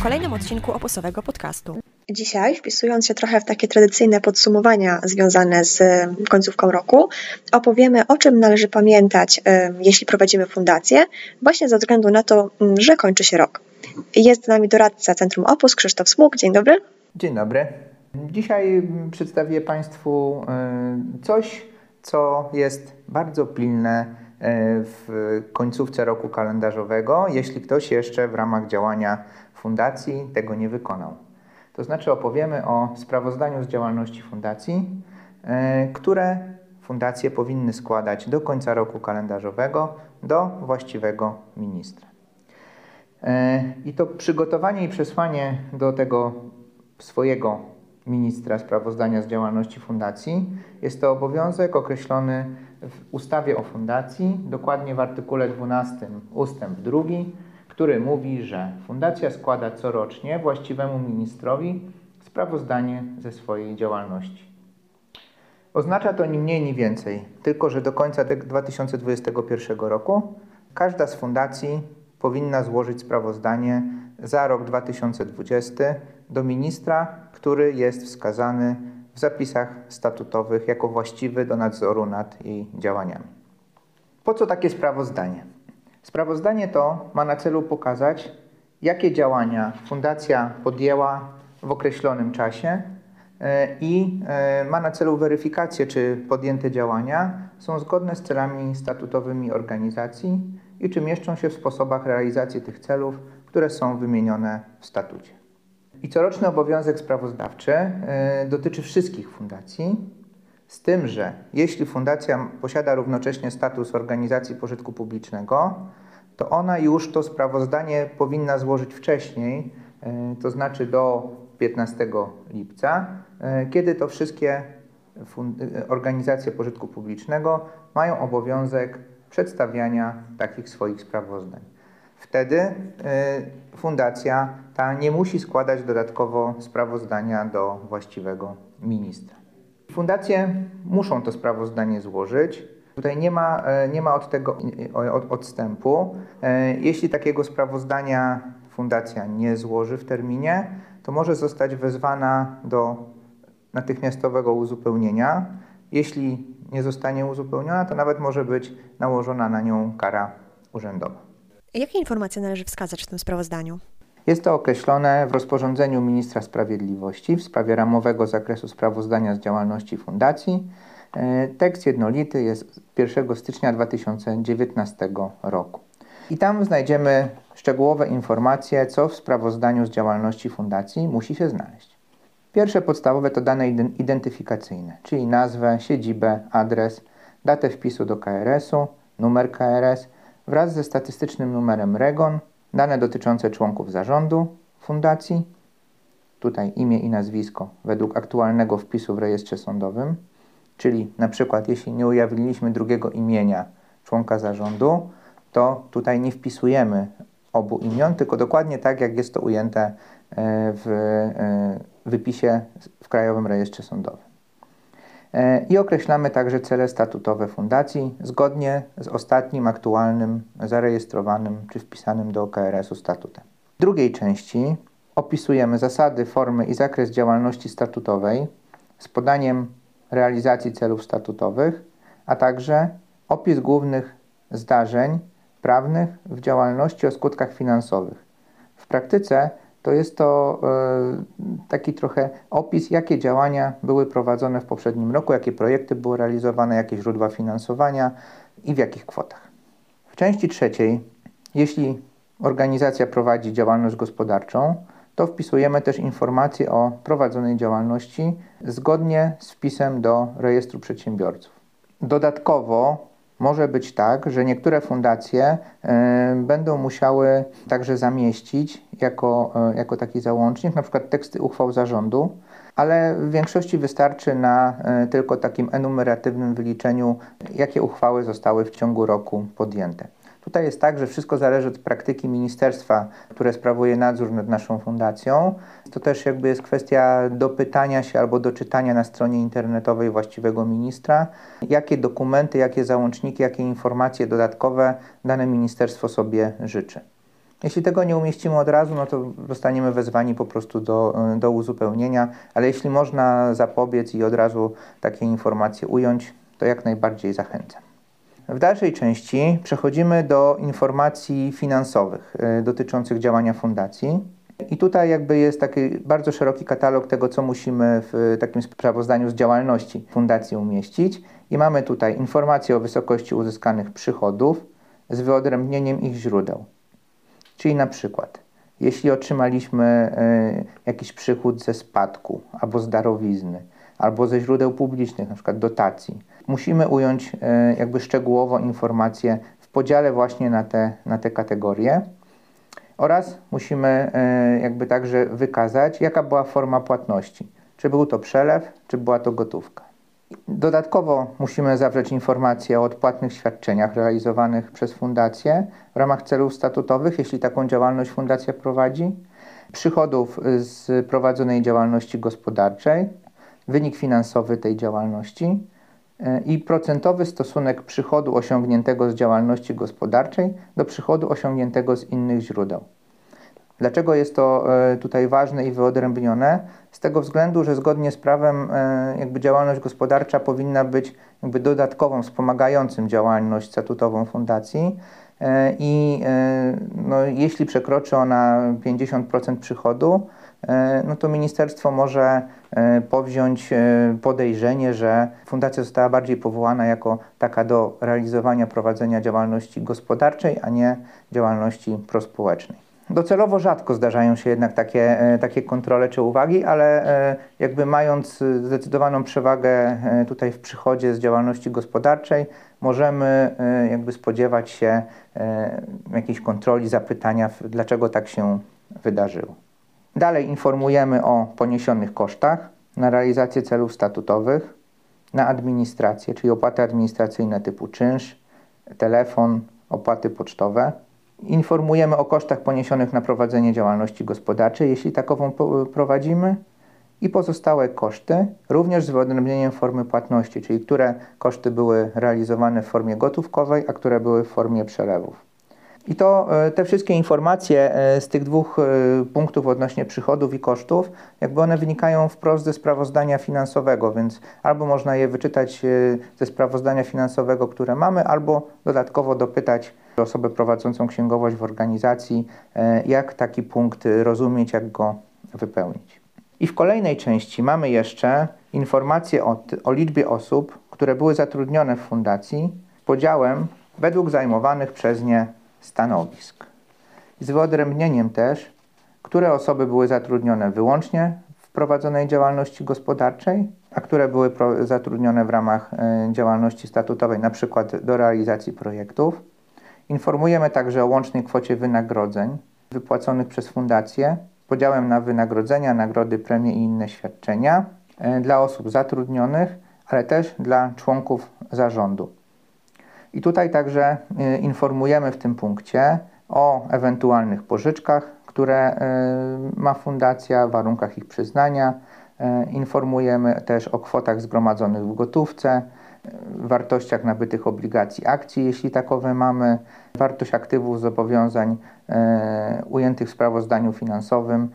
w kolejnym odcinku opusowego podcastu. Dzisiaj, wpisując się trochę w takie tradycyjne podsumowania związane z końcówką roku, opowiemy o czym należy pamiętać, jeśli prowadzimy fundację, właśnie ze względu na to, że kończy się rok. Jest z nami doradca Centrum Opus, Krzysztof Smuk. Dzień dobry. Dzień dobry. Dzisiaj przedstawię Państwu coś, co jest bardzo pilne w końcówce roku kalendarzowego, jeśli ktoś jeszcze w ramach działania fundacji tego nie wykonał. To znaczy opowiemy o sprawozdaniu z działalności fundacji, e, które fundacje powinny składać do końca roku kalendarzowego do właściwego ministra. E, I to przygotowanie i przesłanie do tego swojego ministra sprawozdania z działalności fundacji jest to obowiązek określony w ustawie o fundacji, dokładnie w artykule 12 ustęp 2 który mówi, że fundacja składa corocznie właściwemu ministrowi sprawozdanie ze swojej działalności. Oznacza to ni mniej, ni więcej, tylko że do końca 2021 roku każda z fundacji powinna złożyć sprawozdanie za rok 2020 do ministra, który jest wskazany w zapisach statutowych jako właściwy do nadzoru nad jej działaniami. Po co takie sprawozdanie? Sprawozdanie to ma na celu pokazać, jakie działania fundacja podjęła w określonym czasie e, i e, ma na celu weryfikację, czy podjęte działania są zgodne z celami statutowymi organizacji i czy mieszczą się w sposobach realizacji tych celów, które są wymienione w statucie. I coroczny obowiązek sprawozdawczy e, dotyczy wszystkich fundacji, z tym, że jeśli fundacja posiada równocześnie status organizacji pożytku publicznego, to ona już to sprawozdanie powinna złożyć wcześniej, e, to znaczy do 15 lipca, e, kiedy to wszystkie e, organizacje pożytku publicznego mają obowiązek przedstawiania takich swoich sprawozdań. Wtedy fundacja ta nie musi składać dodatkowo sprawozdania do właściwego ministra. Fundacje muszą to sprawozdanie złożyć. Tutaj nie ma, e, nie ma od tego odstępu. E, jeśli takiego sprawozdania fundacja nie złoży w terminie, to może zostać wezwana do natychmiastowego uzupełnienia. Jeśli nie zostanie uzupełniona, to nawet może być nałożona na nią kara urzędowa. Jakie informacje należy wskazać w tym sprawozdaniu? Jest to określone w rozporządzeniu Ministra Sprawiedliwości w sprawie ramowego zakresu sprawozdania z działalności fundacji. E, tekst jednolity jest 1 stycznia 2019 roku. I tam znajdziemy szczegółowe informacje, co w sprawozdaniu z działalności fundacji musi się znaleźć. Pierwsze podstawowe to dane identyfikacyjne, czyli nazwę, siedzibę, adres, datę wpisu do KRS-u, numer KRS wraz ze statystycznym numerem REGON, dane dotyczące członków zarządu fundacji, tutaj imię i nazwisko według aktualnego wpisu w rejestrze sądowym, czyli na przykład jeśli nie ujawniliśmy drugiego imienia członka zarządu, to tutaj nie wpisujemy obu imion, tylko dokładnie tak, jak jest to ujęte e, w e, wypisie w Krajowym Rejestrze Sądowym. E, I określamy także cele statutowe fundacji zgodnie z ostatnim aktualnym, zarejestrowanym czy wpisanym do KRS-u statutem. W drugiej części opisujemy zasady, formy i zakres działalności statutowej z podaniem realizacji celów statutowych, a także opis głównych zdarzeń prawnych w działalności o skutkach finansowych. W praktyce to jest to e, taki trochę opis, jakie działania były prowadzone w poprzednim roku, jakie projekty były realizowane, jakie źródła finansowania i w jakich kwotach. W części trzeciej, jeśli organizacja prowadzi działalność gospodarczą, to wpisujemy też informacje o prowadzonej działalności zgodnie z wpisem do rejestru przedsiębiorców. Dodatkowo może być tak, że niektóre fundacje y, będą musiały także zamieścić jako, y, jako taki załącznik, na przykład teksty uchwał zarządu, ale w większości wystarczy na y, tylko takim enumeratywnym wyliczeniu, jakie uchwały zostały w ciągu roku podjęte. Tutaj jest tak, że wszystko zależy od praktyki ministerstwa, które sprawuje nadzór nad naszą fundacją. To też jakby jest kwestia dopytania się albo doczytania na stronie internetowej właściwego ministra, jakie dokumenty, jakie załączniki, jakie informacje dodatkowe dane ministerstwo sobie życzy. Jeśli tego nie umieścimy od razu, no to zostaniemy wezwani po prostu do, do uzupełnienia, ale jeśli można zapobiec i od razu takie informacje ująć, to jak najbardziej zachęcam. W dalszej części przechodzimy do informacji finansowych y, dotyczących działania fundacji. I tutaj jakby jest taki bardzo szeroki katalog tego, co musimy w takim sprawozdaniu z działalności fundacji umieścić. I mamy tutaj informacje o wysokości uzyskanych przychodów z wyodrębnieniem ich źródeł. Czyli na przykład, jeśli otrzymaliśmy y, jakiś przychód ze spadku albo z darowizny, albo ze źródeł publicznych, na przykład dotacji, musimy ująć e, jakby szczegółowo informacje w podziale właśnie na te, na te kategorie oraz musimy e, jakby także wykazać, jaka była forma płatności. Czy był to przelew, czy była to gotówka. Dodatkowo musimy zawrzeć informacje o odpłatnych świadczeniach realizowanych przez fundację w ramach celów statutowych, jeśli taką działalność fundacja prowadzi, przychodów z prowadzonej działalności gospodarczej, wynik finansowy tej działalności, i procentowy stosunek przychodu osiągniętego z działalności gospodarczej do przychodu osiągniętego z innych źródeł. Dlaczego jest to e, tutaj ważne i wyodrębnione? Z tego względu, że zgodnie z prawem e, jakby działalność gospodarcza powinna być jakby dodatkową, wspomagającym działalność statutową fundacji e, i no, jeśli przekroczy ona 50% przychodu, E, no to ministerstwo może e, powziąć e, podejrzenie, że fundacja została bardziej powołana jako taka do realizowania, prowadzenia działalności gospodarczej, a nie działalności prospołecznej. Docelowo rzadko zdarzają się jednak takie, takie kontrole czy uwagi, ale jakby mając zdecydowaną przewagę tutaj w przychodzie z działalności gospodarczej, możemy jakby spodziewać się jakiejś kontroli, zapytania, dlaczego tak się wydarzyło. Dalej informujemy o poniesionych kosztach na realizację celów statutowych, na administrację, czyli opłaty administracyjne typu czynsz, telefon, opłaty pocztowe. Informujemy o kosztach poniesionych na prowadzenie działalności gospodarczej, jeśli takową prowadzimy, i pozostałe koszty, również z wyodrębnieniem formy płatności, czyli które koszty były realizowane w formie gotówkowej, a które były w formie przelewów. I to e, te wszystkie informacje e, z tych dwóch e, punktów odnośnie przychodów i kosztów, jakby one wynikają wprost ze sprawozdania finansowego, więc albo można je wyczytać ze sprawozdania finansowego, które mamy, albo dodatkowo dopytać osobę prowadzącą księgowość w organizacji, jak taki punkt rozumieć, jak go wypełnić. I w kolejnej części mamy jeszcze informacje o, o liczbie osób, które były zatrudnione w fundacji podziałem według zajmowanych przez nie stanowisk. Z wyodrębnieniem też, które osoby były zatrudnione wyłącznie w prowadzonej działalności gospodarczej, a które były zatrudnione w ramach e, działalności statutowej, na przykład do realizacji projektów. Informujemy także o łącznej kwocie wynagrodzeń wypłaconych przez fundację, podziałem na wynagrodzenia, nagrody, premie i inne świadczenia e, dla osób zatrudnionych, ale też dla członków zarządu. I tutaj także y, informujemy w tym punkcie o ewentualnych pożyczkach, które y, ma fundacja, warunkach ich przyznania. Y, informujemy też o kwotach zgromadzonych w gotówce, wartościach nabytych obligacji akcji, jeśli takowe mamy, wartość aktywów zobowiązań ujętych w sprawozdaniu finansowym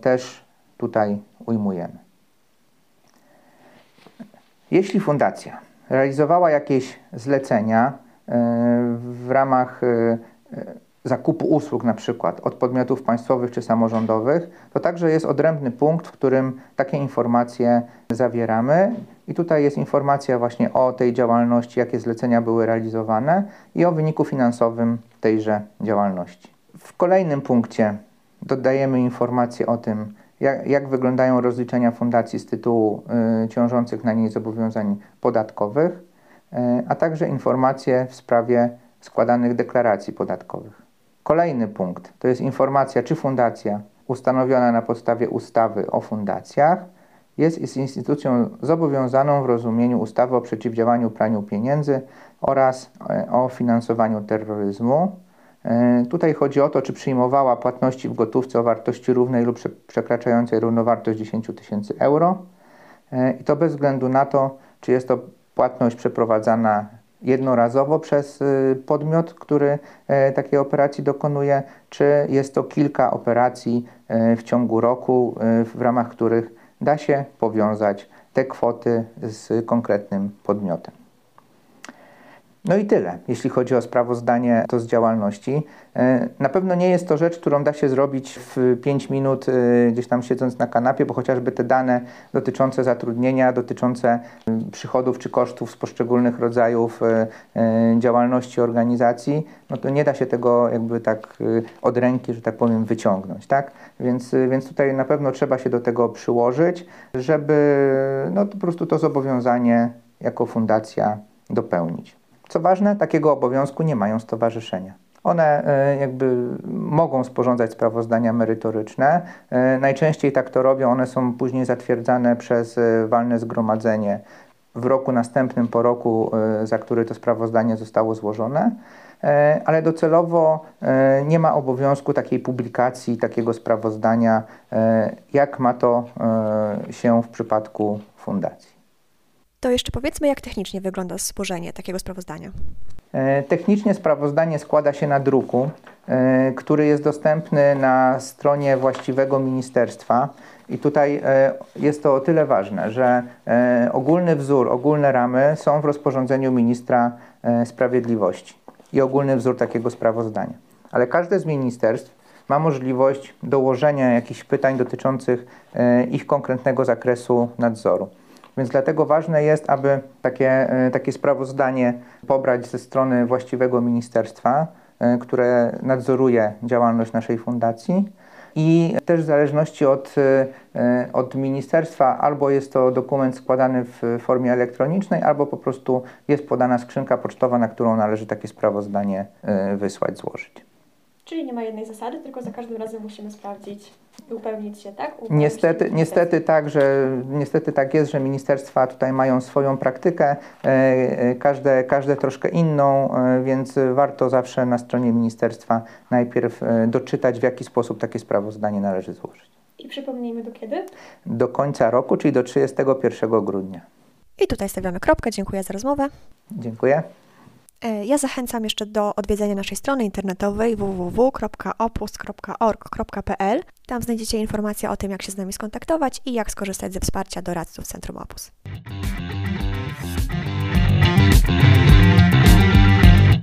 też tutaj ujmujemy. Jeśli fundacja realizowała jakieś zlecenia e, w ramach e, zakupu usług na przykład od podmiotów państwowych czy samorządowych, to także jest odrębny punkt, w którym takie informacje zawieramy. I tutaj jest informacja właśnie o tej działalności, jakie zlecenia były realizowane i o wyniku finansowym tejże działalności. W kolejnym punkcie dodajemy informacje o tym, jak, jak wyglądają rozliczenia fundacji z tytułu y, ciążących na niej zobowiązań podatkowych, y, a także informacje w sprawie składanych deklaracji podatkowych. Kolejny punkt to jest informacja, czy fundacja ustanowiona na podstawie ustawy o fundacjach jest, instytucją zobowiązaną w rozumieniu ustawy o przeciwdziałaniu praniu pieniędzy oraz y, o finansowaniu terroryzmu tutaj chodzi o to, czy przyjmowała płatności w gotówce o wartości równej lub przekraczającej równowartość 10 tysięcy euro. E, I to bez względu na to, czy jest to płatność przeprowadzana jednorazowo przez podmiot, który takiej operacji dokonuje, czy jest to kilka operacji w ciągu roku, w ramach których da się powiązać te kwoty z konkretnym podmiotem. No i tyle, jeśli chodzi o sprawozdanie to z działalności. E, na pewno nie jest to rzecz, którą da się zrobić w 5 minut, e, gdzieś tam siedząc na kanapie, bo chociażby te dane dotyczące zatrudnienia, dotyczące przychodów czy kosztów z poszczególnych rodzajów e, działalności organizacji, no to nie da się tego jakby tak od ręki, że tak powiem, wyciągnąć, tak? Więc, więc tutaj na pewno trzeba się do tego przyłożyć, żeby no, po prostu to zobowiązanie jako fundacja dopełnić. Co ważne, takiego obowiązku nie mają stowarzyszenia. One e, jakby mogą sporządzać sprawozdania merytoryczne. E, najczęściej tak to robią, one są później zatwierdzane przez e, walne zgromadzenie w roku następnym po roku, za który to sprawozdanie zostało złożone, ale docelowo nie ma obowiązku takiej publikacji, takiego sprawozdania, jak ma to się w przypadku fundacji. To jeszcze powiedzmy, jak technicznie wygląda złożenie takiego sprawozdania. E, technicznie sprawozdanie składa się na druku, e, który jest dostępny na stronie właściwego ministerstwa. I tutaj e, jest to o tyle ważne, że ogólny wzór, ogólne ramy są w rozporządzeniu ministra sprawiedliwości i ogólny wzór takiego sprawozdania. Ale każde z ministerstw ma możliwość dołożenia jakichś pytań dotyczących ich konkretnego zakresu nadzoru. Więc dlatego ważne jest, aby takie, e, takie sprawozdanie pobrać ze strony właściwego ministerstwa, e, które nadzoruje działalność naszej fundacji. I też w zależności od, e, od ministerstwa, albo jest to dokument składany w formie elektronicznej, albo po prostu jest podana skrzynka pocztowa, na którą należy takie sprawozdanie wysłać, złożyć. Czyli nie ma jednej zasady, tylko za każdym razem musimy sprawdzić i upewnić się, tak? Upewnić niestety, się, niestety tak, że niestety tak jest, że ministerstwa tutaj mają swoją praktykę, e, e, każde, każde troszkę inną, e, więc warto zawsze na stronie ministerstwa najpierw doczytać, w jaki sposób takie sprawozdanie należy złożyć. I przypomnijmy do kiedy? Do końca roku, czyli do 31 grudnia. I tutaj stawiamy kropkę. Dziękuję za rozmowę. Dziękuję. E, ja zachęcam jeszcze do odwiedzenia naszej strony internetowej www.opus.org.pl. Tam znajdziecie informacje o tym, jak się z nami skontaktować i jak skorzystać ze wsparcia doradców Centrum Opus.